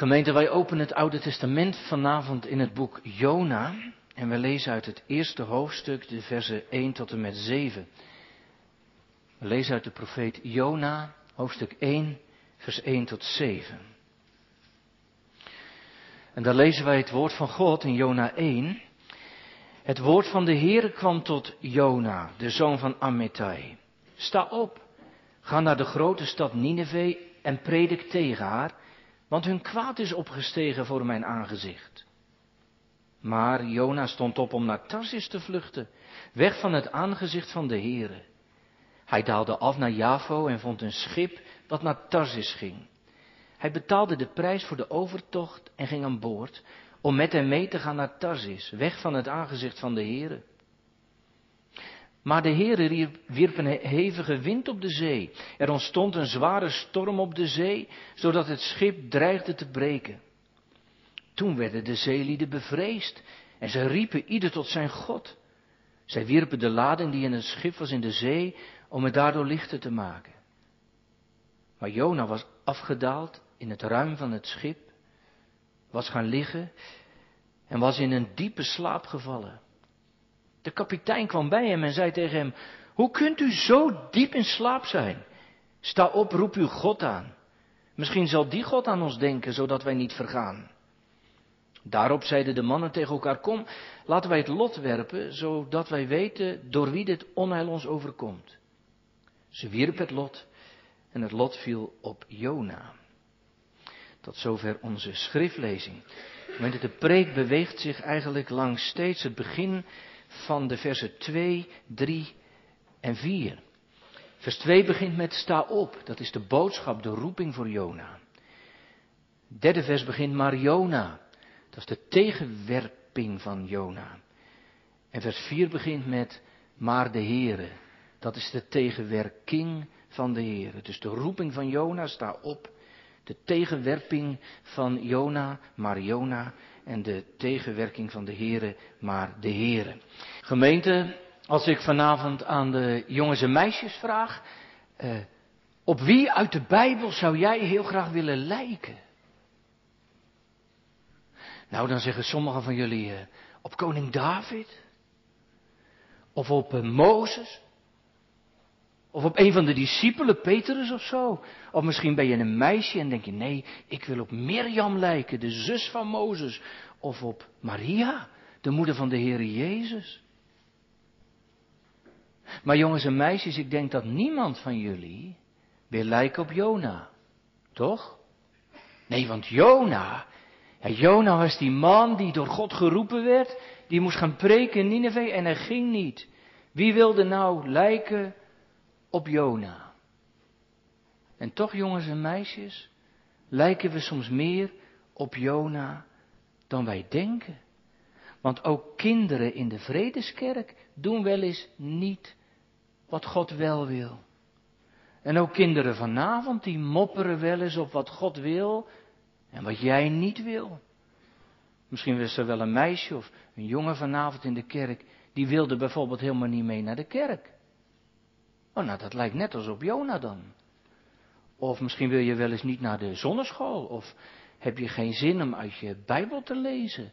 Gemeente, wij openen het Oude Testament vanavond in het boek Jona. En we lezen uit het eerste hoofdstuk, de versen 1 tot en met 7. We lezen uit de profeet Jona, hoofdstuk 1, vers 1 tot 7. En daar lezen wij het woord van God in Jona 1. Het woord van de Heere kwam tot Jona, de zoon van Amittai. Sta op, ga naar de grote stad Nineveh en predik tegen haar, want hun kwaad is opgestegen voor mijn aangezicht. Maar Jona stond op om naar Tarsis te vluchten, weg van het aangezicht van de Heere. Hij daalde af naar Javo en vond een schip dat naar Tarsis ging. Hij betaalde de prijs voor de overtocht en ging aan boord om met hem mee te gaan naar Tarsis, weg van het aangezicht van de Heere. Maar de Heere wierp een hevige wind op de zee. Er ontstond een zware storm op de zee, zodat het schip dreigde te breken. Toen werden de zeelieden bevreesd en ze riepen ieder tot zijn God. Zij wierpen de lading die in het schip was in de zee om het daardoor lichter te maken. Maar Jona was afgedaald in het ruim van het schip, was gaan liggen en was in een diepe slaap gevallen. De kapitein kwam bij hem en zei tegen hem, hoe kunt u zo diep in slaap zijn? Sta op, roep uw God aan. Misschien zal die God aan ons denken, zodat wij niet vergaan. Daarop zeiden de mannen tegen elkaar, kom, laten wij het lot werpen, zodat wij weten door wie dit onheil ons overkomt. Ze wierpen het lot en het lot viel op Jona. Tot zover onze schriftlezing. De preek beweegt zich eigenlijk langs steeds het begin van de versen 2, 3 en 4. Vers 2 begint met sta op. Dat is de boodschap, de roeping voor Jona. Derde vers begint maar Jona. Dat is de tegenwerping van Jona. En vers 4 begint met maar de Heere. Dat is de tegenwerking van de Heere. Dus de roeping van Jona, sta op. De tegenwerping van Jona, maar en de tegenwerking van de Heere, maar de Heere. Gemeente, als ik vanavond aan de jongens en meisjes vraag, eh, op wie uit de Bijbel zou jij heel graag willen lijken? Nou, dan zeggen sommigen van jullie eh, op koning David, of op eh, Mozes, of op een van de discipelen, Petrus of zo. Of misschien ben je een meisje en denk je, nee, ik wil op Mirjam lijken, de zus van Mozes. Of op Maria, de moeder van de Heer Jezus. Maar jongens en meisjes, ik denk dat niemand van jullie wil lijken op Jona. Toch? Nee, want Jona, Jona was die man die door God geroepen werd, die moest gaan preken in Nineveh en hij ging niet. Wie wilde nou lijken op Jona. En toch, jongens en meisjes, lijken we soms meer op Jona dan wij denken. Want ook kinderen in de vredeskerk doen wel eens niet wat God wel wil. En ook kinderen vanavond, die mopperen wel eens op wat God wil en wat jij niet wil. Misschien was er wel een meisje of een jongen vanavond in de kerk, die wilde bijvoorbeeld helemaal niet mee naar de kerk. Oh, nou, dat lijkt net als op Jona dan. Of misschien wil je wel eens niet naar de zonneschool. Of heb je geen zin om uit je Bijbel te lezen.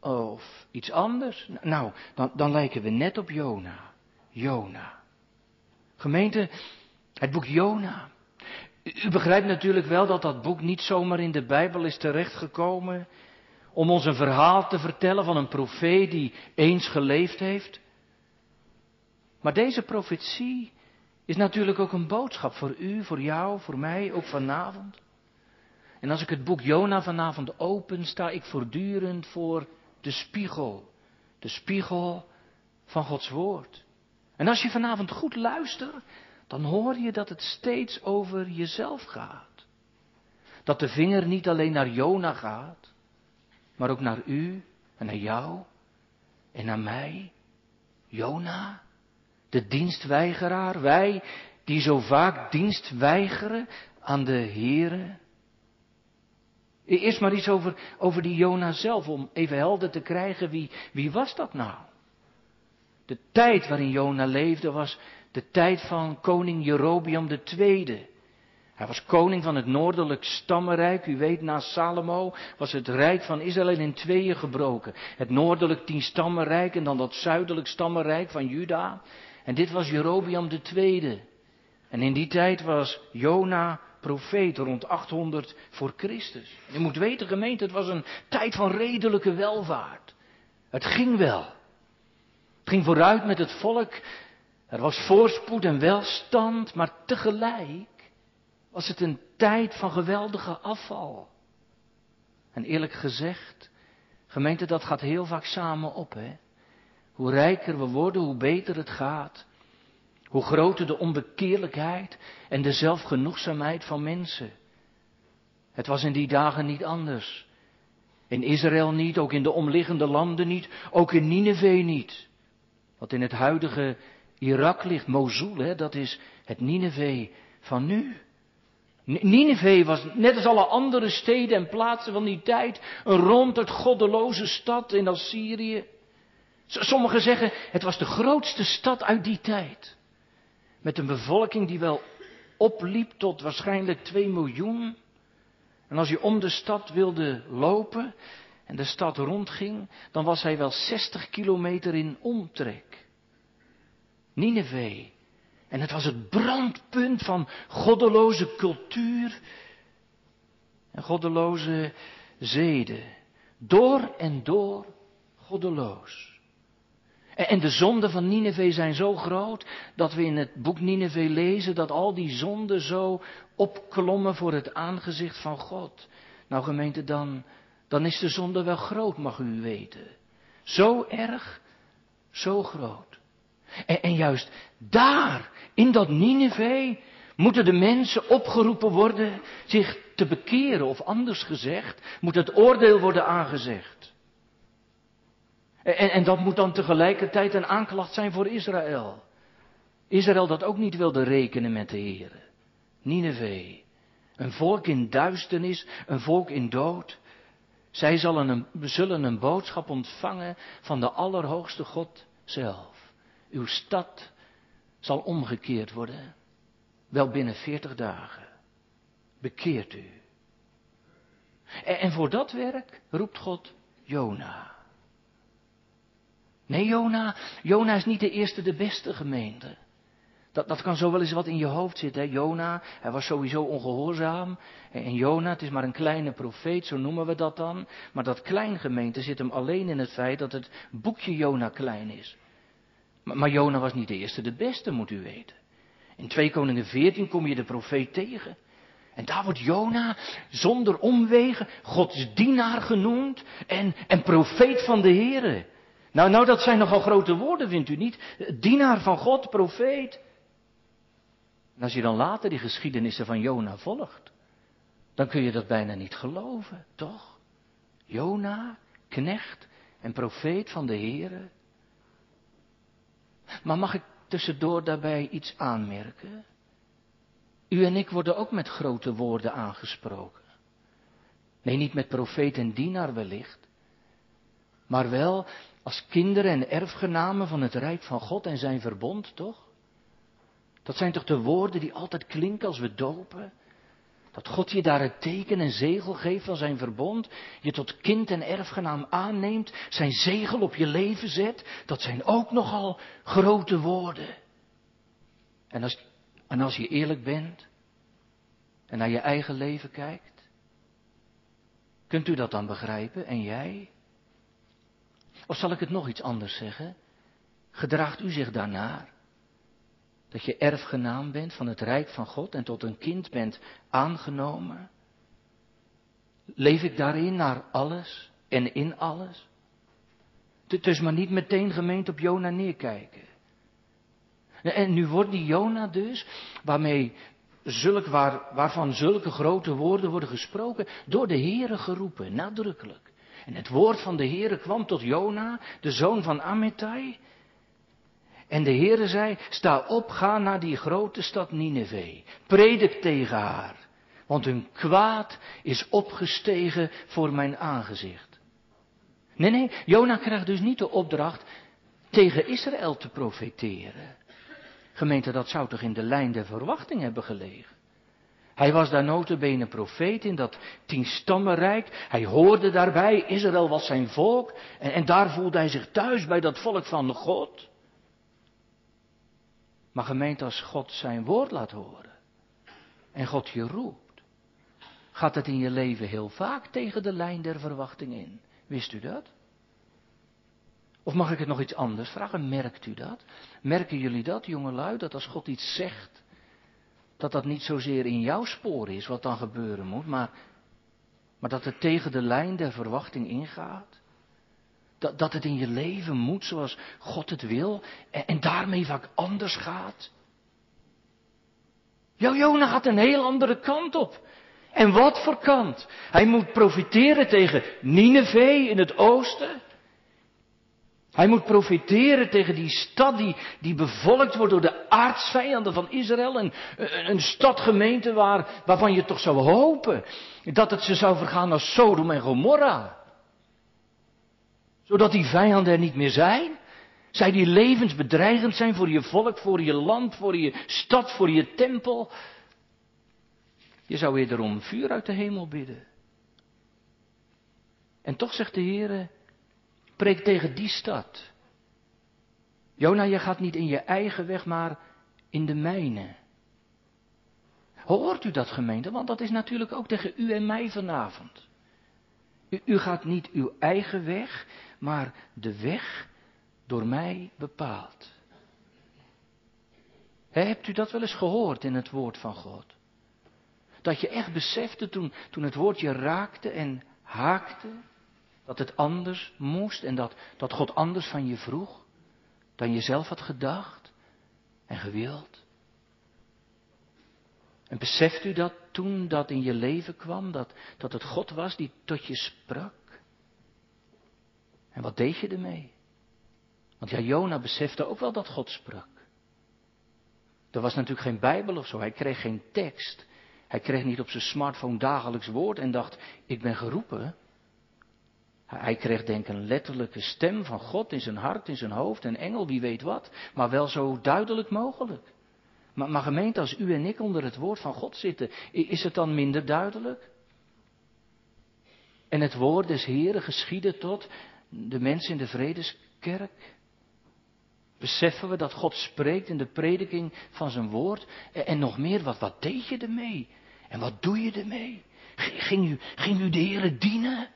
Of iets anders. Nou, dan, dan lijken we net op Jona. Jona. Gemeente, het boek Jona. U begrijpt natuurlijk wel dat dat boek niet zomaar in de Bijbel is terechtgekomen. Om ons een verhaal te vertellen van een profeet die eens geleefd heeft. Maar deze profetie is natuurlijk ook een boodschap voor u, voor jou, voor mij, ook vanavond. En als ik het boek Jona vanavond open, sta ik voortdurend voor de spiegel. De spiegel van Gods woord. En als je vanavond goed luistert, dan hoor je dat het steeds over jezelf gaat. Dat de vinger niet alleen naar Jona gaat, maar ook naar u en naar jou en naar mij. Jona, de dienstweigeraar, wij die zo vaak dienst weigeren aan de Here. Eerst maar iets over, over die Jona zelf, om even helder te krijgen, wie, wie was dat nou? De tijd waarin Jona leefde was de tijd van koning Jerobiam II. Hij was koning van het noordelijk stammenrijk. U weet, na Salomo was het rijk van Israël in tweeën gebroken. Het noordelijk tienstammenrijk en dan dat zuidelijk stammenrijk van Juda. En dit was Jerobiam de tweede. En in die tijd was Jona profeet rond 800 voor Christus. Je moet weten, gemeente, het was een tijd van redelijke welvaart. Het ging wel. Het ging vooruit met het volk. Er was voorspoed en welstand, maar tegelijk was het een tijd van geweldige afval. En eerlijk gezegd, gemeente, dat gaat heel vaak samen op, hè. Hoe rijker we worden, hoe beter het gaat. Hoe groter de onbekeerlijkheid en de zelfgenoegzaamheid van mensen. Het was in die dagen niet anders. In Israël niet, ook in de omliggende landen niet, ook in Nineveh niet. Wat in het huidige Irak ligt, Mosul, hè, dat is het Nineveh van nu. Nineveh was net als alle andere steden en plaatsen van die tijd een ronduit goddeloze stad in Assyrië. Sommigen zeggen het was de grootste stad uit die tijd. Met een bevolking die wel opliep tot waarschijnlijk 2 miljoen. En als je om de stad wilde lopen en de stad rondging, dan was hij wel 60 kilometer in omtrek. Nineveh. En het was het brandpunt van goddeloze cultuur en goddeloze zeden. Door en door goddeloos. En de zonden van Nineveh zijn zo groot dat we in het boek Nineveh lezen dat al die zonden zo opklommen voor het aangezicht van God. Nou gemeente, dan, dan is de zonde wel groot, mag u weten. Zo erg, zo groot. En, en juist daar, in dat Nineveh, moeten de mensen opgeroepen worden zich te bekeren, of anders gezegd, moet het oordeel worden aangezegd. En, en dat moet dan tegelijkertijd een aanklacht zijn voor Israël. Israël dat ook niet wilde rekenen met de Heer. Nineveh. Een volk in duisternis, een volk in dood. Zij zullen een, zullen een boodschap ontvangen van de Allerhoogste God zelf. Uw stad zal omgekeerd worden. Wel binnen veertig dagen. Bekeert u. En, en voor dat werk roept God Jona. Nee, Jona, Jona is niet de eerste, de beste gemeente. Dat, dat kan zo wel eens wat in je hoofd zitten. Hè? Jona, hij was sowieso ongehoorzaam. En Jona, het is maar een kleine profeet, zo noemen we dat dan. Maar dat klein gemeente zit hem alleen in het feit dat het boekje Jona klein is. Maar, Jona was niet de eerste, de beste, moet u weten. In 2 Koningen 14 kom je de profeet tegen. En daar wordt Jona zonder omwegen Gods dienaar genoemd en, en profeet van de Here. Nou, nou, dat zijn nogal grote woorden, vindt u niet? Dienaar van God, profeet. En als je dan later die geschiedenissen van Jona volgt, dan kun je dat bijna niet geloven, toch? Jona, knecht en profeet van de Heere. Maar mag ik tussendoor daarbij iets aanmerken? U en ik worden ook met grote woorden aangesproken. Nee, niet met profeet en dienaar wellicht, maar wel als kinderen en erfgenamen van het rijk van God en zijn verbond, toch? Dat zijn toch de woorden die altijd klinken als we dopen? Dat God je daar het teken en zegel geeft van zijn verbond, je tot kind en erfgenaam aanneemt, zijn zegel op je leven zet, dat zijn ook nogal grote woorden. En als, en als je eerlijk bent en naar je eigen leven kijkt, kunt u dat dan begrijpen en jij? Of zal ik het nog iets anders zeggen? Gedraagt u zich daarnaar? Dat je erfgenaam bent van het rijk van God en tot een kind bent aangenomen? Leef ik daarin naar alles en in alles? Dus maar niet meteen gemeend op Jona neerkijken. En nu wordt die Jona dus, waarmee zulk, waar, waarvan zulke grote woorden worden gesproken, door de Here geroepen, nadrukkelijk. En het woord van de Heere kwam tot Jona, de zoon van Amittai. En de Heere zei, sta op, ga naar die grote stad Nineveh. Predik tegen haar, want hun kwaad is opgestegen voor mijn aangezicht. Nee, nee, Jona krijgt dus niet de opdracht tegen Israël te profeteren. Gemeente, dat zou toch in de lijn der verwachting hebben gelegen. Hij was daar notabene profeet in dat tienstammenrijk. Hij hoorde daarbij, Israël was zijn volk. En, en daar voelde hij zich thuis bij dat volk van God. Maar gemeente, als God zijn woord laat horen en God je roept, gaat het in je leven heel vaak tegen de lijn der verwachting in. Wist u dat? Of mag ik het nog iets anders vragen? Merkt u dat? Merken jullie dat, jongelui, dat als God iets zegt, dat dat niet zozeer in jouw spoor is wat dan gebeuren moet, maar, maar dat het tegen de lijn der verwachting ingaat? Dat, dat het in je leven moet zoals God het wil en, en daarmee vaak anders gaat? Jouw Jona gaat een heel andere kant op. En wat voor kant? Hij moet profiteren tegen Nineveh in het oosten. Hij moet profiteren tegen die stad die, bevolkt wordt door de aardsvijanden van Israël. Een, een stadgemeente waar, waarvan je toch zou hopen dat het ze zou vergaan als Sodom en Gomorra. Zodat die vijanden er niet meer zijn. Zij die levensbedreigend zijn voor je volk, voor je land, voor je stad, voor je tempel. Je zou eerder om vuur uit de hemel bidden. En toch zegt de Heer, preek tegen die stad. Jona, je gaat niet in je eigen weg, maar in de mijne. Hoort u dat gemeente? Want dat is natuurlijk ook tegen u en mij vanavond. U, u gaat niet uw eigen weg, maar de weg door mij bepaald. hebt u dat wel eens gehoord in het woord van God? Dat je echt besefte toen, toen het woord je raakte en haakte, dat het anders moest en dat, dat God anders van je vroeg dan je zelf had gedacht en gewild. En beseft u dat toen dat in je leven kwam, dat, dat het God was die tot je sprak? En wat deed je ermee? Want ja, Jona besefte ook wel dat God sprak. Er was natuurlijk geen Bijbel of zo, hij kreeg geen tekst. Hij kreeg niet op zijn smartphone dagelijks woord en dacht, ik ben geroepen. Hij kreeg denk ik een letterlijke stem van God in zijn hart, in zijn hoofd, een engel, wie weet wat, maar wel zo duidelijk mogelijk. Maar, maar gemeente, als u en ik onder het woord van God zitten, is het dan minder duidelijk? En het woord des Heren geschieden tot de mensen in de vredeskerk? Beseffen we dat God spreekt in de prediking van zijn woord? En, nog meer, wat, deed je ermee? En wat doe je ermee? Ging u, ging u de Heer dienen?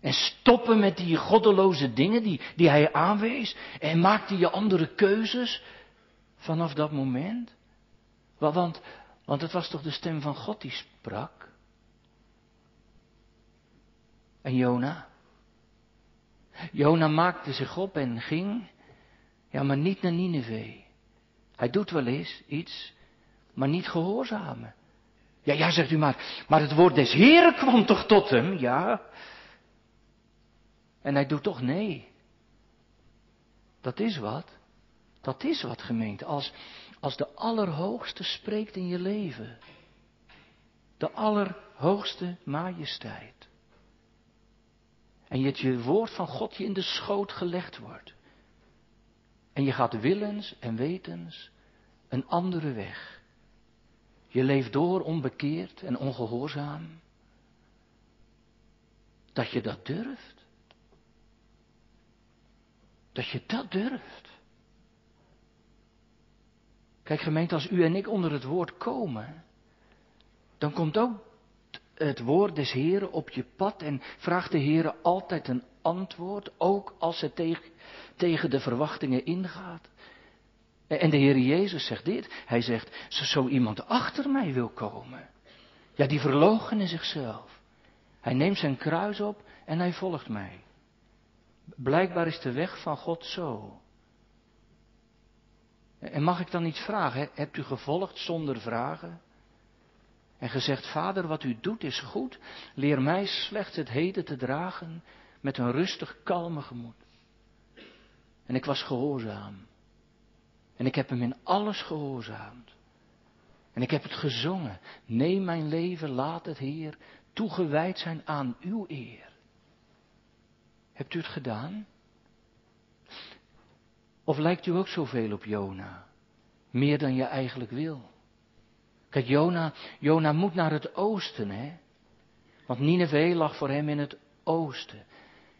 En stoppen met die goddeloze dingen die, die hij aanwees? En maakte je andere keuzes vanaf dat moment? Want, want het was toch de stem van God die sprak? En Jona? Jona maakte zich op en ging ja, maar niet naar Nineveh. Hij doet wel eens iets, maar niet gehoorzamen. Ja, ja, zegt u maar, maar het woord des Heren kwam toch tot hem, ja. En hij doet toch nee. Dat is wat. Dat is wat gemeente. Als, als de Allerhoogste spreekt in je leven. De Allerhoogste majesteit. En je je woord van God je in de schoot gelegd wordt. En je gaat willens en wetens een andere weg. Je leeft door onbekeerd en ongehoorzaam. Dat je dat durft. Dat je dat durft. Kijk gemeente, als u en ik onder het woord komen, dan komt ook het woord des Heren op je pad en vraagt de Heren altijd een antwoord, ook als het tegen, tegen de verwachtingen ingaat. En de Heer Jezus zegt dit. Hij zegt, zo iemand achter mij wil komen. Ja, die verloochenen zichzelf. Hij neemt zijn kruis op en hij volgt mij. Blijkbaar is de weg van God zo. En mag ik dan iets vragen? Hebt u gevolgd zonder vragen? En gezegd, Vader, wat u doet is goed. Leer mij slechts het heden te dragen met een rustig, kalme gemoed. En ik was gehoorzaam. En ik heb hem in alles gehoorzaamd. En ik heb het gezongen. Neem mijn leven, laat het Heer toegewijd zijn aan uw eer. Hebt u het gedaan? Of lijkt u ook zoveel op Jona? Meer dan je eigenlijk wil? Kijk, Jona, Jona moet naar het oosten, hè? Want Nineveh lag voor hem in het oosten.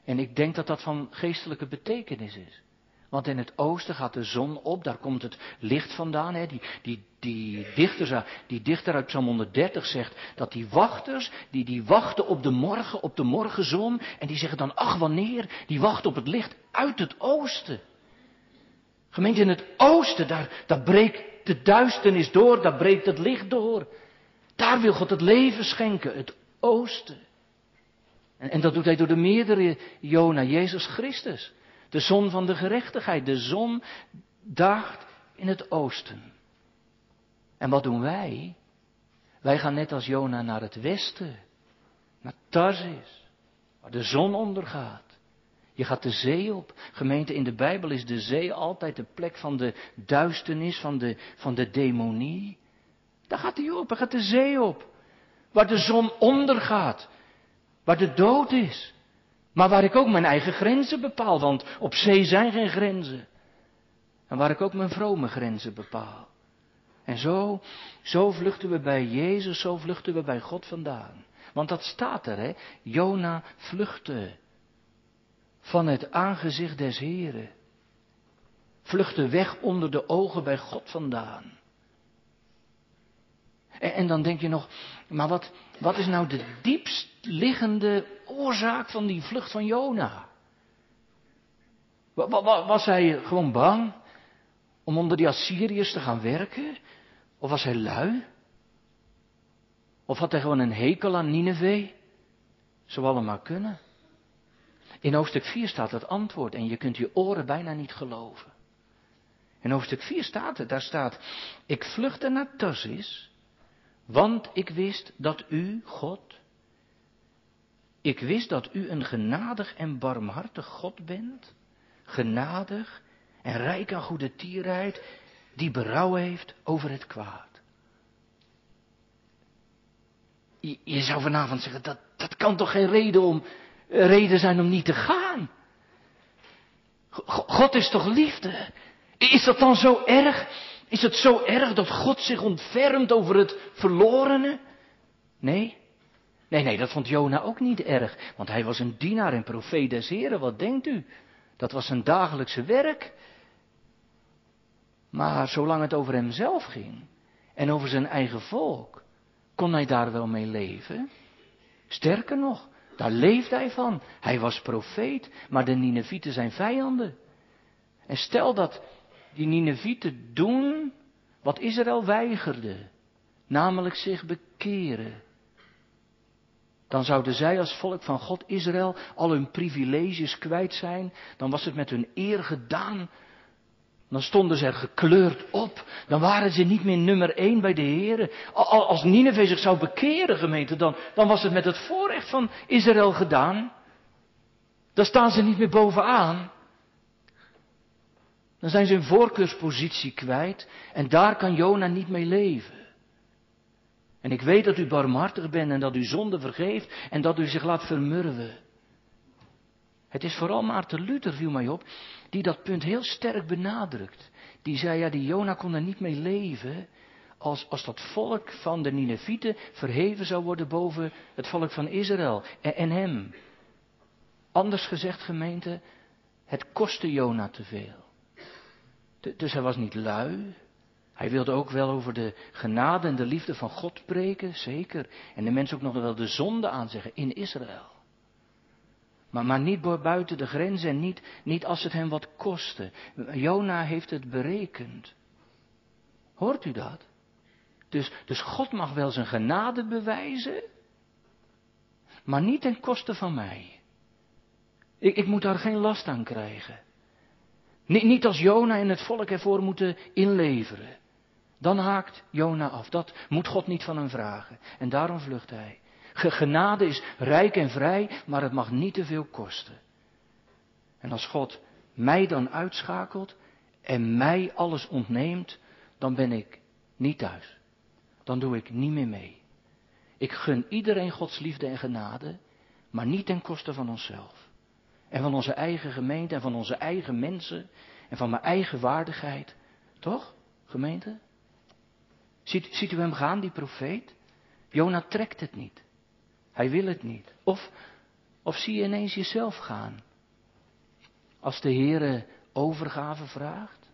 En ik denk dat dat van geestelijke betekenis is. Want in het oosten gaat de zon op, daar komt het licht vandaan. Hè? Die, die, die, dichter, die dichter uit Psalm 130 zegt dat die wachters, die, die wachten op de morgen, op de morgenzon. En die zeggen dan, ach wanneer, die wachten op het licht uit het oosten. Gemeente in het oosten, daar, daar breekt de duisternis door, daar breekt het licht door. Daar wil God het leven schenken, het oosten. En, en dat doet hij door de meerdere Jona, Jezus Christus. De zon van de gerechtigheid. De zon daagt in het oosten. En wat doen wij? Wij gaan net als Jona naar het westen. Naar Tarsis. Waar de zon ondergaat. Je gaat de zee op. Gemeente, in de Bijbel is de zee altijd de plek van de duisternis, van de, van de demonie. Daar gaat hij op, daar gaat de zee op. Waar de zon ondergaat. Waar de dood is. Maar waar ik ook mijn eigen grenzen bepaal, want op zee zijn geen grenzen. En waar ik ook mijn vrome grenzen bepaal. En zo, zo vluchten we bij Jezus, zo vluchten we bij God vandaan. Want dat staat er, hè. Jona vluchtte van het aangezicht des Heren. Vluchtte weg onder de ogen bij God vandaan. En, dan denk je nog, maar wat, wat is nou de diepst liggende oorzaak van die vlucht van Jona? Was hij gewoon bang om onder die Assyriërs te gaan werken? Of was hij lui? Of had hij gewoon een hekel aan Nineveh? Zou allemaal kunnen. In hoofdstuk 4 staat het antwoord en je kunt je oren bijna niet geloven. In hoofdstuk 4 staat het, daar staat, ik vluchtte naar Tarsis, want ik wist dat u, God, ik wist dat u een genadig en barmhartig God bent, genadig en rijk aan goede tierheid, die berouw heeft over het kwaad. Je, zou vanavond zeggen, dat, dat kan toch geen reden, om, reden zijn om niet te gaan? God is toch liefde? Is dat dan zo erg? Is het zo erg dat God zich ontfermt over het verlorene? Nee. Nee, nee, dat vond Jona ook niet erg, want hij was een dienaar en profeet des Heren, wat denkt u? Dat was zijn dagelijkse werk. Maar zolang het over hemzelf ging en over zijn eigen volk, kon hij daar wel mee leven. Sterker nog, daar leefde hij van. Hij was profeet, maar de Ninevieten zijn vijanden. En stel dat die Ninevieten doen wat Israël weigerde, namelijk zich bekeren. Dan zouden zij als volk van God Israël al hun privileges kwijt zijn. Dan was het met hun eer gedaan. Dan stonden ze er gekleurd op. Dan waren ze niet meer nummer één bij de Heeren. Als Nineveh zich zou bekeren, gemeente, dan, dan was het met het voorrecht van Israël gedaan. Dan staan ze niet meer bovenaan. Dan zijn ze hun voorkeurspositie kwijt. En daar kan Jona niet mee leven. En ik weet dat u barmhartig bent en dat u zonde vergeeft en dat u zich laat vermurwen. Het is vooral Maarten Luther, viel mij op, die dat punt heel sterk benadrukt. Die zei, ja, die Jona kon er niet mee leven als, als dat volk van de Ninevieten verheven zou worden boven het volk van Israël en, en hem. Anders gezegd, gemeente, het kostte Jona te veel. Dus hij was niet lui, hij wilde ook wel over de genade en de liefde van God preken, zeker. En de mensen ook nog wel de zonde aanzeggen in Israël. Maar, maar niet buiten de grenzen en niet, niet als het hem wat kostte. Jona heeft het berekend. Hoort u dat? Dus, dus God mag wel zijn genade bewijzen, maar niet ten koste van mij. Ik, ik moet daar geen last aan krijgen. Niet, niet als Jona en het volk ervoor moeten inleveren. Dan haakt Jona af. Dat moet God niet van hem vragen. En daarom vlucht hij. Genade is rijk en vrij, maar het mag niet te veel kosten. En als God mij dan uitschakelt en mij alles ontneemt, dan ben ik niet thuis. Dan doe ik niet meer mee. Ik gun iedereen Gods liefde en genade, maar niet ten koste van onszelf. En van onze eigen gemeente en van onze eigen mensen en van mijn eigen waardigheid. Toch, gemeente? Ziet, ziet u hem gaan, die profeet? Jona trekt het niet. Hij wil het niet. Of, of zie je ineens jezelf gaan? Als de Heere overgave vraagt.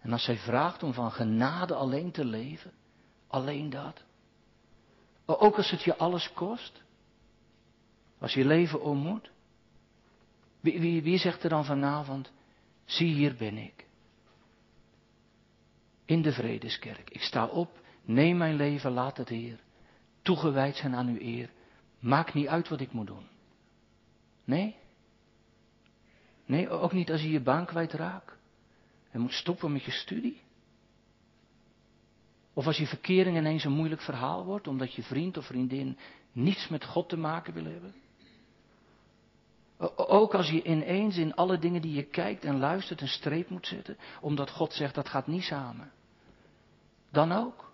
En als zij vraagt om van genade alleen te leven. Alleen dat. Ook als het je alles kost. Als je leven om moet. Wie, wie, zegt er dan vanavond, zie hier ben ik. In de vredeskerk. Ik sta op, neem mijn leven, laat het Heer. Toegewijd zijn aan uw eer. Maakt niet uit wat ik moet doen. Nee? Nee, ook niet als je je baan kwijtraakt. En moet stoppen met je studie. Of als je verkering ineens een moeilijk verhaal wordt, omdat je vriend of vriendin niets met God te maken wil hebben. Ook als je ineens in alle dingen die je kijkt en luistert een streep moet zetten, omdat God zegt dat gaat niet samen. Dan ook.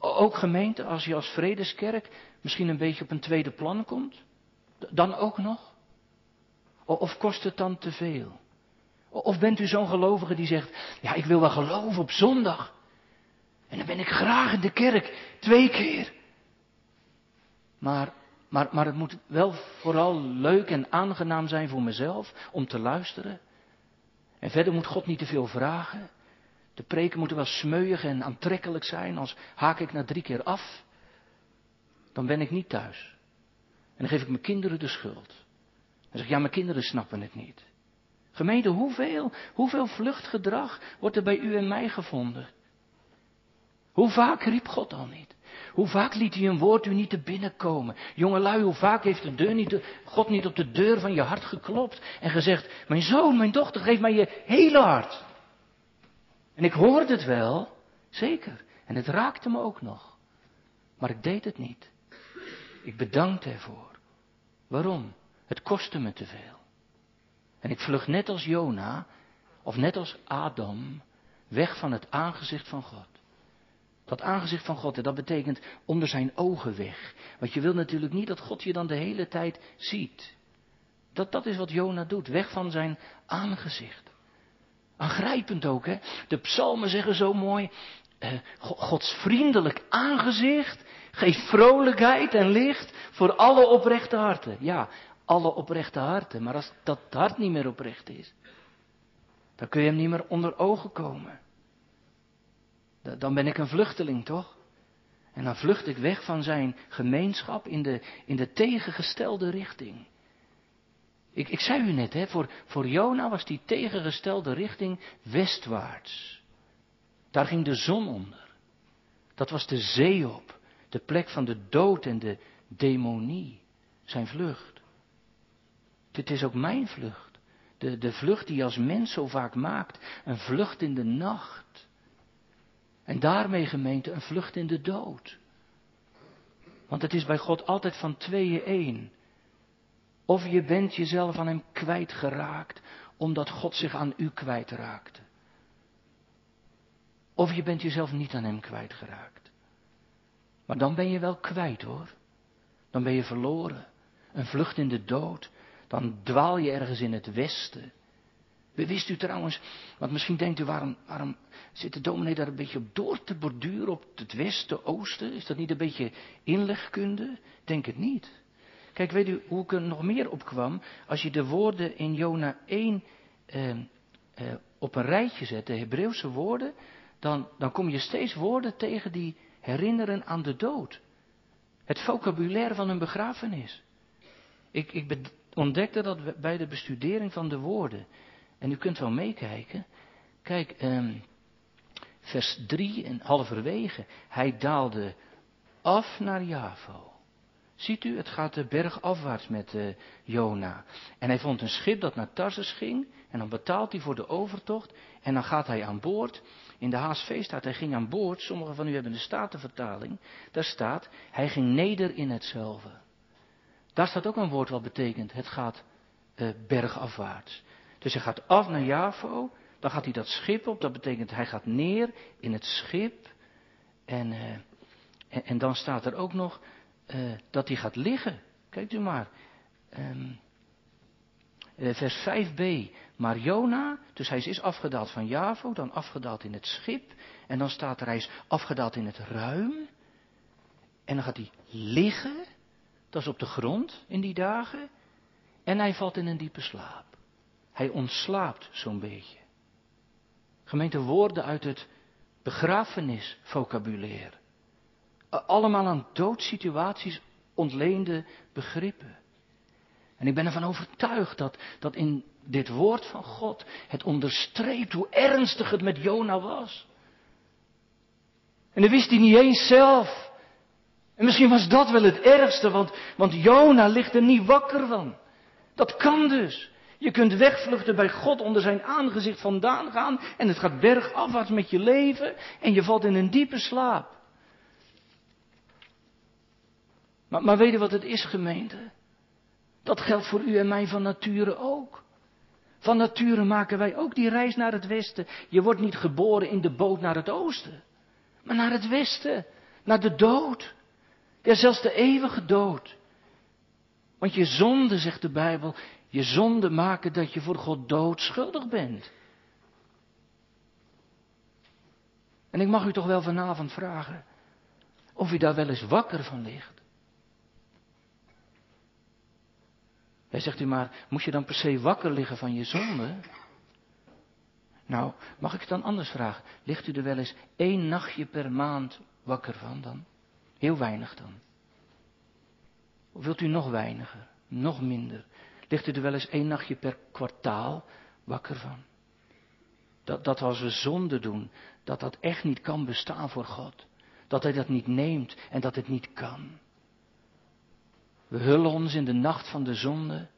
Ook gemeente, als je als vredeskerk misschien een beetje op een tweede plan komt, dan ook nog. Of kost het dan te veel? Of bent u zo'n gelovige die zegt, ja ik wil wel geloven op zondag. En dan ben ik graag in de kerk, twee keer. Maar maar, maar het moet wel vooral leuk en aangenaam zijn voor mezelf om te luisteren. En verder moet God niet te veel vragen. De preken moeten wel smeuig en aantrekkelijk zijn. Als haak ik na drie keer af, dan ben ik niet thuis. En dan geef ik mijn kinderen de schuld. En zeg ja, mijn kinderen snappen het niet. Gemeente, hoeveel, hoeveel vluchtgedrag wordt er bij u en mij gevonden? Hoe vaak riep God al niet? Hoe vaak liet hij een woord u niet te binnenkomen? Jongelui, hoe vaak heeft de deur niet, God niet op de deur van je hart geklopt en gezegd, mijn zoon, mijn dochter, geef mij je hele hart. En ik hoorde het wel, zeker. En het raakte me ook nog. Maar ik deed het niet. Ik bedankte ervoor. Waarom? Het kostte me te veel. En ik vlug net als Jona, of net als Adam, weg van het aangezicht van God. Dat aangezicht van God, en dat betekent onder zijn ogen weg. Want je wil natuurlijk niet dat God je dan de hele tijd ziet. Dat, dat is wat Jona doet, weg van zijn aangezicht. Aangrijpend ook, hè. De psalmen zeggen zo mooi, eh, Gods vriendelijk aangezicht geeft vrolijkheid en licht voor alle oprechte harten. Ja, alle oprechte harten, maar als dat hart niet meer oprecht is, dan kun je hem niet meer onder ogen komen. Dan ben ik een vluchteling, toch? En dan vlucht ik weg van zijn gemeenschap in de, in de tegengestelde richting. Ik, ik zei u net, hè, voor, voor Jona was die tegengestelde richting westwaarts. Daar ging de zon onder. Dat was de zee op, de plek van de dood en de demonie, zijn vlucht. Dit is ook mijn vlucht. De, de vlucht die als mens zo vaak maakt, een vlucht in de nacht. En daarmee gemeente een vlucht in de dood. Want het is bij God altijd van tweeën één. Of je bent jezelf aan hem kwijtgeraakt, omdat God zich aan u kwijtraakte. Of je bent jezelf niet aan hem kwijtgeraakt. Maar dan ben je wel kwijt hoor. Dan ben je verloren. Een vlucht in de dood. Dan dwaal je ergens in het westen. Wist u trouwens, want misschien denkt u, waarom, waarom zit de dominee daar een beetje op door te borduren op het westen, oosten? Is dat niet een beetje inlegkunde? Denk het niet. Kijk, weet u hoe ik er nog meer op kwam? Als je de woorden in Jona 1 eh, eh, op een rijtje zet, de Hebreeuwse woorden, dan, dan kom je steeds woorden tegen die herinneren aan de dood. Het vocabulaire van een begrafenis. Ik, ik ontdekte dat bij de bestudering van de woorden. En u kunt wel meekijken. Kijk, um, vers 3 en halverwege. Hij daalde af naar Javo. Ziet u, het gaat de berg afwaarts met uh, Jona. En hij vond een schip dat naar Tarsus ging. En dan betaalt hij voor de overtocht. En dan gaat hij aan boord. In de HSV staat hij ging aan boord. Sommigen van u hebben de Statenvertaling. Daar staat, hij ging neder in hetzelfde. Daar staat ook een woord wat betekent, het gaat uh, bergafwaarts. Dus hij gaat af naar Javo, dan gaat hij dat schip op, dat betekent hij gaat neer in het schip. En, uh, en, dan staat er ook nog uh, dat hij gaat liggen. Kijkt u maar. Um, eh, vers 5b. Maar Jona, dus hij is afgedaald van Javo, dan afgedaald in het schip. En dan staat er, hij is afgedaald in het ruim. En dan gaat hij liggen, dat is op de grond in die dagen. En hij valt in een diepe slaap. Hij ontslaapt zo'n beetje. Gemeente woorden uit het begrafenisvocabulaire. Allemaal aan doodsituaties ontleende begrippen. En ik ben ervan overtuigd dat, dat in dit woord van God het onderstreept hoe ernstig het met Jona was. En dat wist hij niet eens zelf. En misschien was dat wel het ergste, want, want Jona ligt er niet wakker van. Dat kan dus. Je kunt wegvluchten bij God onder zijn aangezicht vandaan gaan en het gaat bergafwaarts met je leven en je valt in een diepe slaap. Maar, maar weet je wat het is, gemeente? Dat geldt voor u en mij van nature ook. Van nature maken wij ook die reis naar het westen. Je wordt niet geboren in de boot naar het oosten, maar naar het westen, naar de dood. Ja, zelfs de eeuwige dood. Want je zonde, zegt de Bijbel, je zonde maken dat je voor God doodschuldig bent. En ik mag u toch wel vanavond vragen of u daar wel eens wakker van ligt. Hij zegt u maar, moet je dan per se wakker liggen van je zonde? Nou, mag ik het dan anders vragen? Ligt u er wel eens één nachtje per maand wakker van dan? Heel weinig dan. Of wilt u nog weiniger, nog minder? Ligt u er wel eens één nachtje per kwartaal wakker van? Dat, dat als we zonde doen, dat dat echt niet kan bestaan voor God. Dat Hij dat niet neemt en dat het niet kan. We hullen ons in de nacht van de zonde.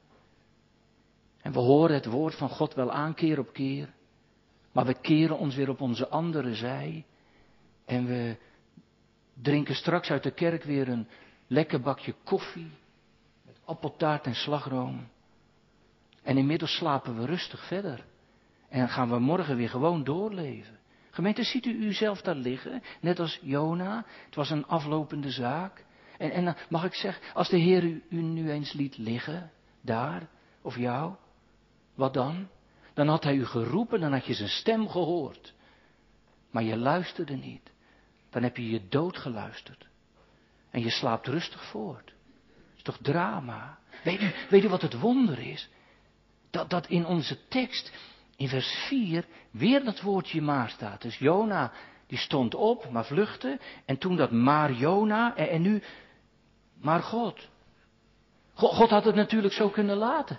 En we horen het woord van God wel aan keer op keer. Maar we keren ons weer op onze andere zij. En we drinken straks uit de kerk weer een lekker bakje koffie. Met appeltaart en slagroom. En inmiddels slapen we rustig verder. En gaan we morgen weer gewoon doorleven. Gemeente, ziet u uzelf daar liggen? Net als Jona. Het was een aflopende zaak. En, en mag ik zeggen, als de Heer u, nu eens liet liggen, daar, of jou, wat dan? Dan had hij u geroepen, dan had je zijn stem gehoord. Maar je luisterde niet. Dan heb je je dood geluisterd. En je slaapt rustig voort. Dat is toch drama? Weet u, weet u wat het wonder is? Dat, in onze tekst, in vers 4, weer dat woordje maar staat. Dus Jona, die stond op, maar vluchtte. En toen dat maar Jona, en, en nu maar God. God had het natuurlijk zo kunnen laten.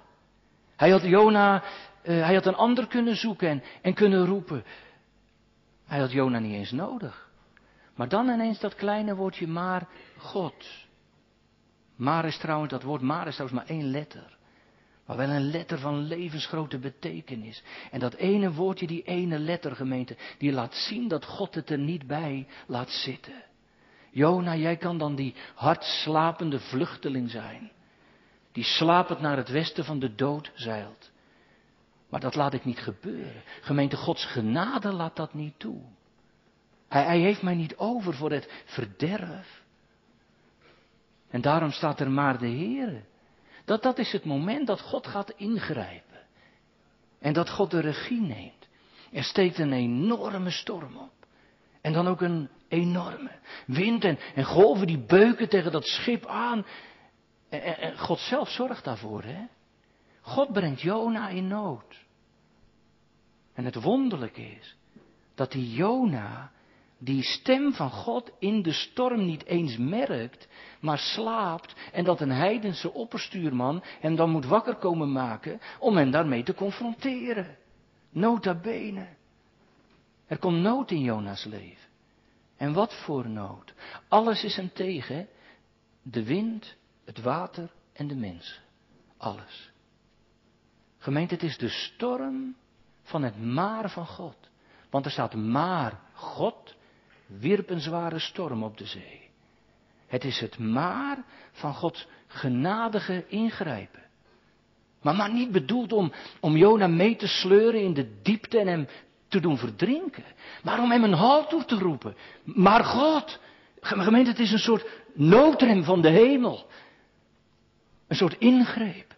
Hij had Jona, uh, hij had een ander kunnen zoeken en, en kunnen roepen. Hij had Jona niet eens nodig. Maar dan ineens dat kleine woordje maar God. Maar is trouwens, dat woord maar is trouwens maar één letter. Maar wel een letter van levensgrote betekenis. En dat ene woordje, die ene letter gemeente, die laat zien dat God het er niet bij laat zitten. Jona, jij kan dan die hardslapende vluchteling zijn. Die slapend naar het westen van de dood zeilt. Maar dat laat ik niet gebeuren. Gemeente Gods genade laat dat niet toe. Hij, hij heeft mij niet over voor het verderf. En daarom staat er maar de Heere. Dat, dat is het moment dat God gaat ingrijpen. En dat God de regie neemt. Er steekt een enorme storm op. En dan ook een enorme wind en, en golven die beuken tegen dat schip aan. En, en, God zelf zorgt daarvoor, hè? God brengt Jona in nood. En het wonderlijke is dat die Jona die stem van God in de storm niet eens merkt, maar slaapt en dat een heidense opperstuurman hem dan moet wakker komen maken om hem daarmee te confronteren. Nota bene. Er komt nood in Jona's leven. En wat voor nood. Alles is hem tegen. De wind, het water en de mensen. Alles. Gemeente, het is de storm van het maar van God. Want er staat maar God wierp een zware storm op de zee. Het is het maar van Gods genadige ingrijpen. Maar, maar niet bedoeld om, om Jona mee te sleuren in de diepte en hem te doen verdrinken. Maar om hem een halt toe te roepen. Maar God, gemeente, het is een soort noodrem van de hemel. Een soort ingreep.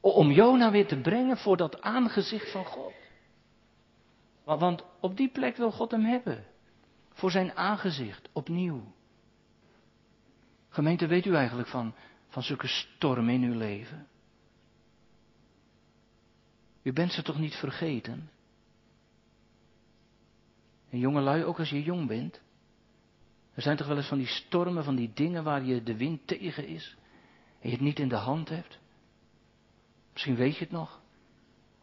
Om Jona weer te brengen voor dat aangezicht van God. Want op die plek wil God hem hebben. Voor zijn aangezicht, opnieuw. Gemeente, weet u eigenlijk van, van zulke stormen in uw leven? U bent ze toch niet vergeten? En jongelui, ook als je jong bent. Er zijn toch wel eens van die stormen, van die dingen waar je de wind tegen is. En je het niet in de hand hebt. Misschien weet je het nog.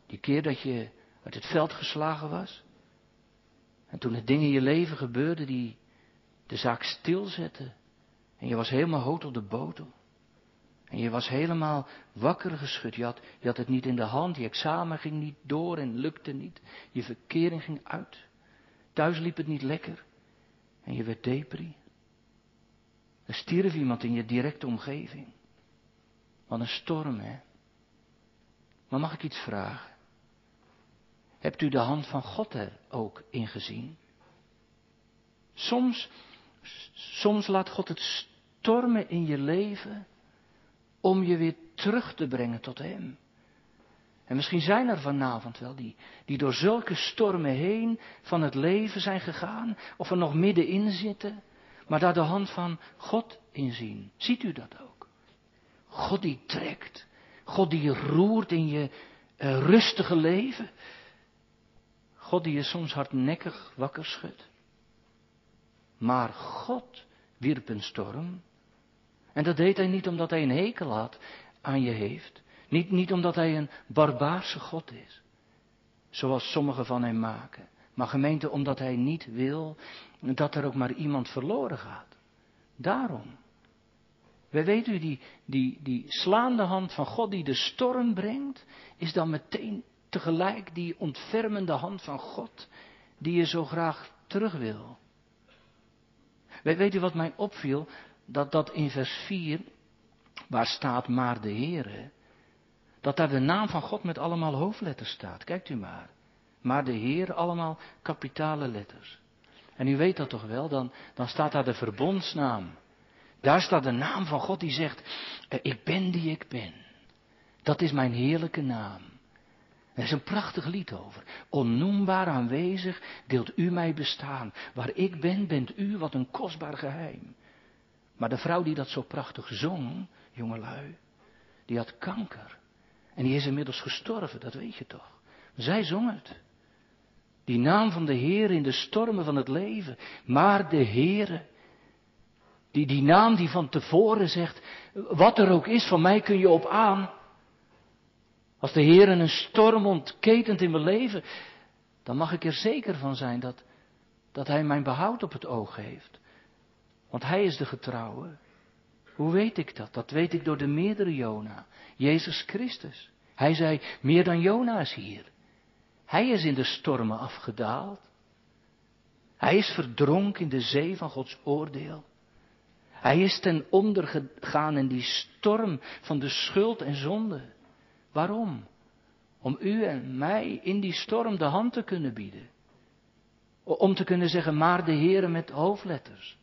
Die keer dat je uit het veld geslagen was. En toen er dingen in je leven gebeurden die de zaak stilzetten. En je was helemaal hoog op de botel. En je was helemaal wakker geschud. Je had, het niet in de hand. Je examen ging niet door en lukte niet. Je verkering ging uit. Thuis liep het niet lekker. En je werd depri. Er stierf iemand in je directe omgeving. Wat een storm, hè? Maar mag ik iets vragen? Hebt u de hand van God er ook in gezien? Soms, soms laat God het stormen in je leven om je weer terug te brengen tot Hem. En misschien zijn er vanavond wel die, die door zulke stormen heen van het leven zijn gegaan, of er nog middenin zitten, maar daar de hand van God in zien. Ziet u dat ook? God die trekt, God die roert in je uh, rustige leven, God die je soms hardnekkig wakker schudt. Maar God wierp een storm. En dat deed hij niet omdat hij een hekel had aan je heeft. Niet, niet omdat hij een barbaarse God is. Zoals sommigen van hem maken. Maar gemeente omdat hij niet wil dat er ook maar iemand verloren gaat. Daarom. Wij weten u, die, die, die slaande hand van God die de storm brengt, is dan meteen tegelijk die ontfermende hand van God, die je zo graag terug wil. Weet, u wat mij opviel? Dat dat in vers 4, waar staat maar de Heere, dat daar de naam van God met allemaal hoofdletters staat. Kijkt u maar. Maar de Heer, allemaal kapitale letters. En u weet dat toch wel, dan, dan staat daar de verbondsnaam. Daar staat de naam van God die zegt, eh, ik ben die ik ben. Dat is mijn heerlijke naam. Er is een prachtig lied over. Onnoembaar aanwezig deelt u mij bestaan. Waar ik ben, bent u wat een kostbaar geheim. Maar de vrouw die dat zo prachtig zong, jongelui, die had kanker. En die is inmiddels gestorven, dat weet je toch. Zij zong het. Die naam van de Heer in de stormen van het leven. Maar de Heere, die, die naam die van tevoren zegt, wat er ook is, van mij kun je op aan. Als de Heer een storm ontketent in mijn leven, dan mag ik er zeker van zijn dat, dat Hij mijn behoud op het oog heeft. Want Hij is de getrouwe. Hoe weet ik dat? Dat weet ik door de meerdere Jona. Jezus Christus. Hij zei, meer dan Jona is hier. Hij is in de stormen afgedaald. Hij is verdronken in de zee van Gods oordeel. Hij is ten onder gegaan in die storm van de schuld en zonde. Waarom? Om u en mij in die storm de hand te kunnen bieden. Om te kunnen zeggen, maar de Heere met hoofdletters.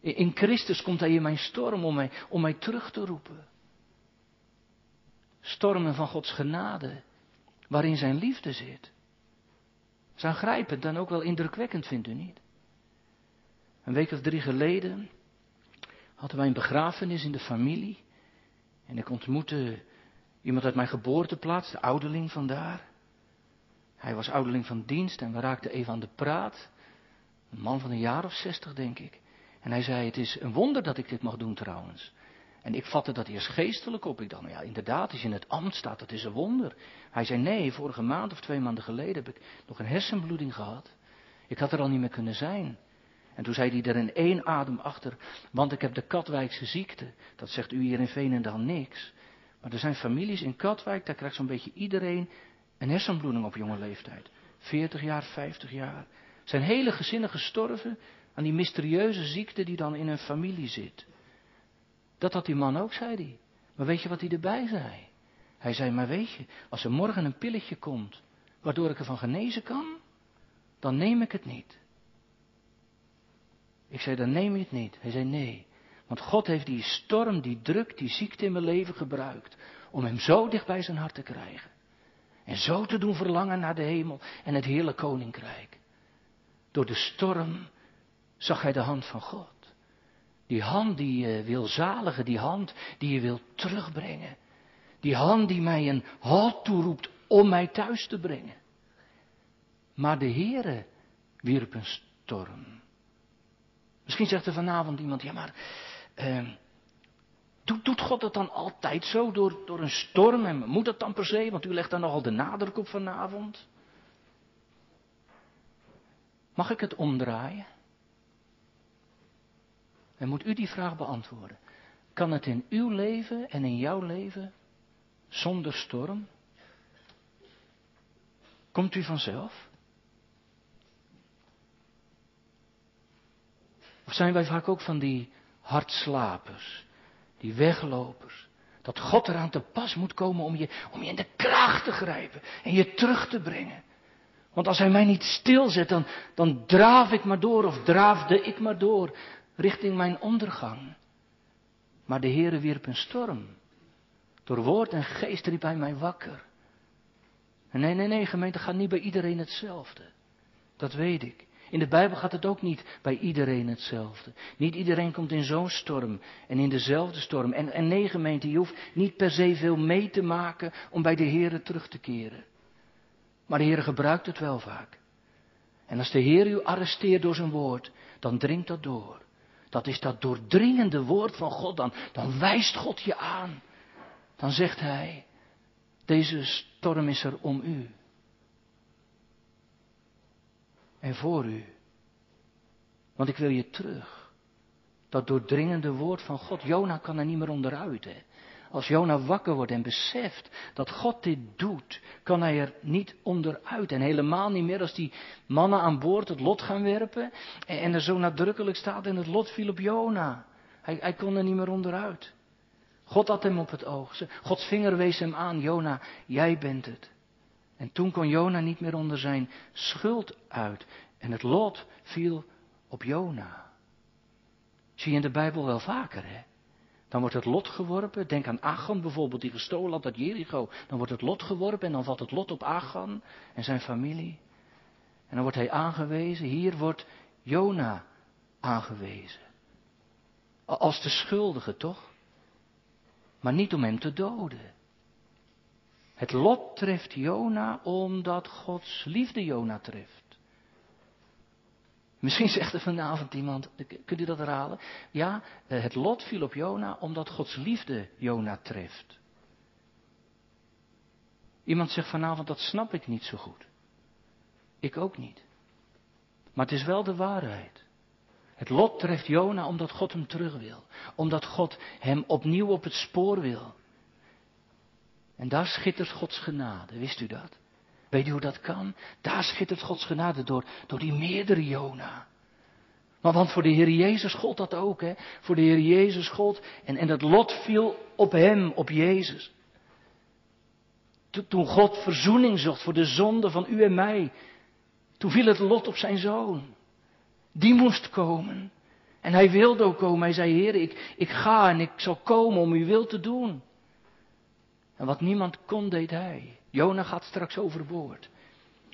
In Christus komt Hij in mijn storm om mij, om mij terug te roepen. Stormen van Gods genade, waarin Zijn liefde zit. Is aangrijpend en ook wel indrukwekkend, vindt u niet? Een week of drie geleden hadden wij een begrafenis in de familie. En ik ontmoette Iemand uit mijn geboorteplaats, de ouderling vandaar. Hij was ouderling van dienst en we raakten even aan de praat. Een man van een jaar of zestig, denk ik. En hij zei, het is een wonder dat ik dit mag doen trouwens. En ik vatte dat eerst geestelijk op. Ik dacht, nou ja, inderdaad, als je in het ambt staat, dat is een wonder. Hij zei, nee, vorige maand of twee maanden geleden heb ik nog een hersenbloeding gehad. Ik had er al niet meer kunnen zijn. En toen zei hij er in één adem achter, want ik heb de Katwijkse ziekte. Dat zegt u hier in Veenendaal niks. Maar er zijn families in Katwijk, daar krijgt zo'n beetje iedereen een hersenbloeding op jonge leeftijd. 40 jaar, 50 jaar. Zijn hele gezinnen gestorven aan die mysterieuze ziekte die dan in een familie zit. Dat had die man ook, zei hij. Maar weet je wat hij erbij zei? Hij zei, maar weet je, als er morgen een pilletje komt, waardoor ik ervan genezen kan, dan neem ik het niet. Ik zei, dan neem je het niet. Hij zei, nee. Want God heeft die storm, die druk, die ziekte in mijn leven gebruikt om hem zo dicht bij zijn hart te krijgen. En zo te doen verlangen naar de hemel en het heerlijke koninkrijk. Door de storm zag hij de hand van God. Die hand die je wil zaligen, die hand die je wil terugbrengen. Die hand die mij een halt toeroept om mij thuis te brengen. Maar de Heere wierp een storm. Misschien zegt er vanavond iemand, ja maar, eh, doet, doet, God dat dan altijd zo door, door een storm? En moet dat dan per se? Want u legt daar nogal de nadruk op vanavond. Mag ik het omdraaien? En moet u die vraag beantwoorden. Kan het in uw leven en in jouw leven zonder storm? Komt u vanzelf? Of zijn wij vaak ook van die hardslapers, die weglopers, dat God eraan te pas moet komen om je, om je in de kraag te grijpen en je terug te brengen. Want als hij mij niet stilzet, dan, dan draaf ik maar door of draafde ik maar door richting mijn ondergang. Maar de Heere wierp een storm. Door woord en geest riep hij mij wakker. Nee, nee, nee, gemeente gaat niet bij iedereen hetzelfde. Dat weet ik. In de Bijbel gaat het ook niet bij iedereen hetzelfde. Niet iedereen komt in zo'n storm en in dezelfde storm. En, en nee, gemeente, je hoeft niet per se veel mee te maken om bij de Heere terug te keren. Maar de Heere gebruikt het wel vaak. En als de Heer u arresteert door zijn woord, dan dringt dat door. Dat is dat doordringende woord van God. Dan, dan wijst God je aan. Dan zegt Hij, deze storm is er om u. En voor u. Want ik wil je terug. Dat doordringende woord van God. Jona kan er niet meer onderuit. Als Jona wakker wordt en beseft dat God dit doet, kan hij er niet onderuit. En helemaal niet meer als die mannen aan boord het lot gaan werpen. En, er zo nadrukkelijk staat en het lot viel op Jona. Hij, hij kon er niet meer onderuit. God had hem op het oog. Gods vinger wees hem aan. Jona, jij bent het. En toen kon Jona niet meer onder zijn schuld uit. En het lot viel op Jona. Zie je in de Bijbel wel vaker, hè? Dan wordt het lot geworpen. Denk aan Achan bijvoorbeeld, die gestolen had uit Jericho. Dan wordt het lot geworpen en dan valt het lot op Achan en zijn familie. En dan wordt hij aangewezen. Hier wordt Jona aangewezen. Als de schuldige, toch? Maar niet om hem te doden. Het lot treft Jona omdat Gods liefde Jona treft. Misschien zegt er vanavond iemand, kunt u dat herhalen? Ja, eh, het lot viel op Jona omdat Gods liefde Jona treft. Iemand zegt vanavond, dat snap ik niet zo goed. Ik ook niet. Maar het is wel de waarheid. Het lot treft Jona omdat God hem terug wil. Omdat God hem opnieuw op het spoor wil. En daar schittert Gods genade, wist u dat? Weet u hoe dat kan? Daar schittert Gods genade door, door die meerdere Jona. Maar want voor de Heer Jezus gold dat ook, hè? Voor de Heer Jezus gold. En, en dat lot viel op hem, op Jezus. Toen God verzoening zocht voor de zonde van u en mij. Toen viel het lot op zijn zoon. Die moest komen. En hij wilde ook komen. Hij zei, Heer, ik, ik ga en ik zal komen om uw wil te doen. En wat niemand kon, deed hij. Jona gaat straks overboord.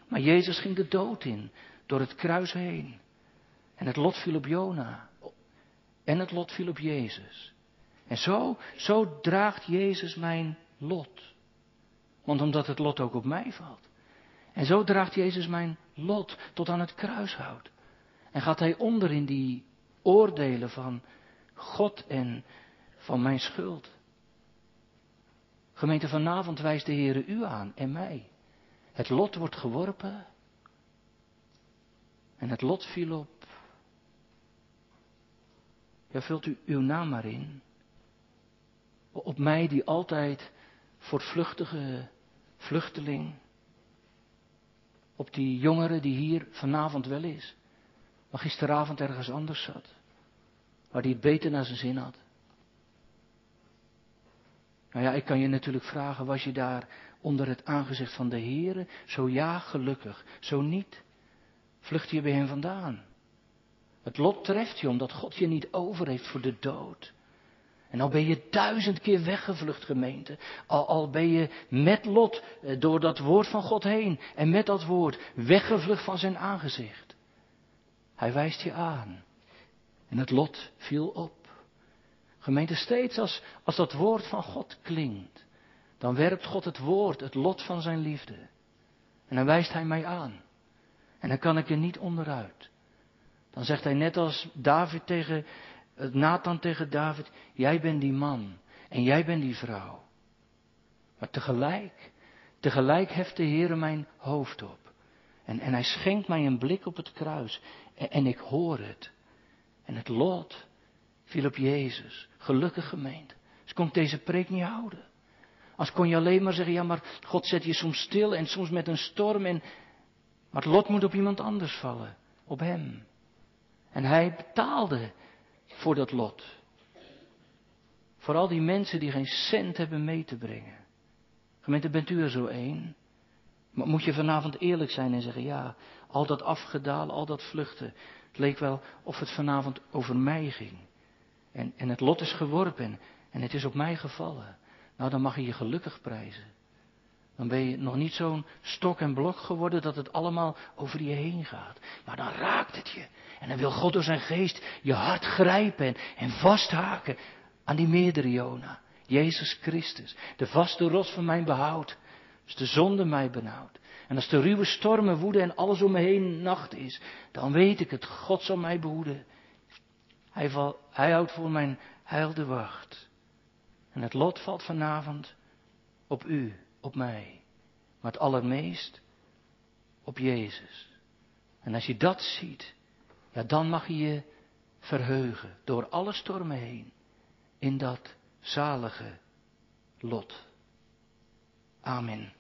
Maar Jezus ging de dood in, door het kruis heen. En het lot viel op Jona. En het lot viel op Jezus. En zo, zo draagt Jezus mijn lot. Want omdat het lot ook op mij valt. En zo draagt Jezus mijn lot tot aan het kruishout. En gaat hij onder in die oordelen van God en van mijn schuld. Gemeente vanavond wijst de Heere u aan en mij. Het lot wordt geworpen. En het lot viel op. Ja, vult u uw naam maar in. Op mij die altijd voortvluchtige vluchteling. Op die jongere die hier vanavond wel is. Maar gisteravond ergens anders zat. Waar hij het beter naar zijn zin had. Nou ja, ik kan je natuurlijk vragen, was je daar onder het aangezicht van de Heere? Zo ja, gelukkig. Zo niet, vlucht je bij hem vandaan. Het lot treft je omdat God je niet over heeft voor de dood. En al ben je duizend keer weggevlucht, gemeente. Al, al ben je met lot eh, door dat woord van God heen. En met dat woord weggevlucht van zijn aangezicht. Hij wijst je aan. En het lot viel op. Gemeente, steeds als, als dat woord van God klinkt, dan werpt God het woord, het lot van zijn liefde. En dan wijst hij mij aan. En dan kan ik er niet onderuit. Dan zegt hij net als David tegen, Nathan tegen David, jij bent die man en jij bent die vrouw. Maar tegelijk, tegelijk heft de Heer mijn hoofd op. En, en hij schenkt mij een blik op het kruis. En, en ik hoor het. En het lot viel op Jezus. Gelukkig gemeend. Dus kon deze preek niet houden. Als kon je alleen maar zeggen, ja maar God zet je soms stil en soms met een storm. En, maar het lot moet op iemand anders vallen. Op hem. En hij betaalde voor dat lot. Voor al die mensen die geen cent hebben mee te brengen. Gemeente, bent u er zo één? Maar moet je vanavond eerlijk zijn en zeggen, ja, al dat afgedaal, al dat vluchten. Het leek wel of het vanavond over mij ging. En, en het lot is geworpen en het is op mij gevallen. Nou, dan mag je je gelukkig prijzen. Dan ben je nog niet zo'n stok en blok geworden dat het allemaal over je heen gaat. Maar dan raakt het je. En dan wil God door zijn geest je hart grijpen en, en vasthaken aan die meerdere Jona. Jezus Christus, de vaste rots van mijn behoud. Als de zonde mij benauwt. En als de ruwe stormen woeden en alles om me heen nacht is, dan weet ik het, God zal mij behoeden. Hij, hij houdt voor mijn heil de wacht. En het lot valt vanavond op u, op mij. Maar het allermeest op Jezus. En als je dat ziet, ja, dan mag je je verheugen door alle stormen heen in dat zalige lot. Amen.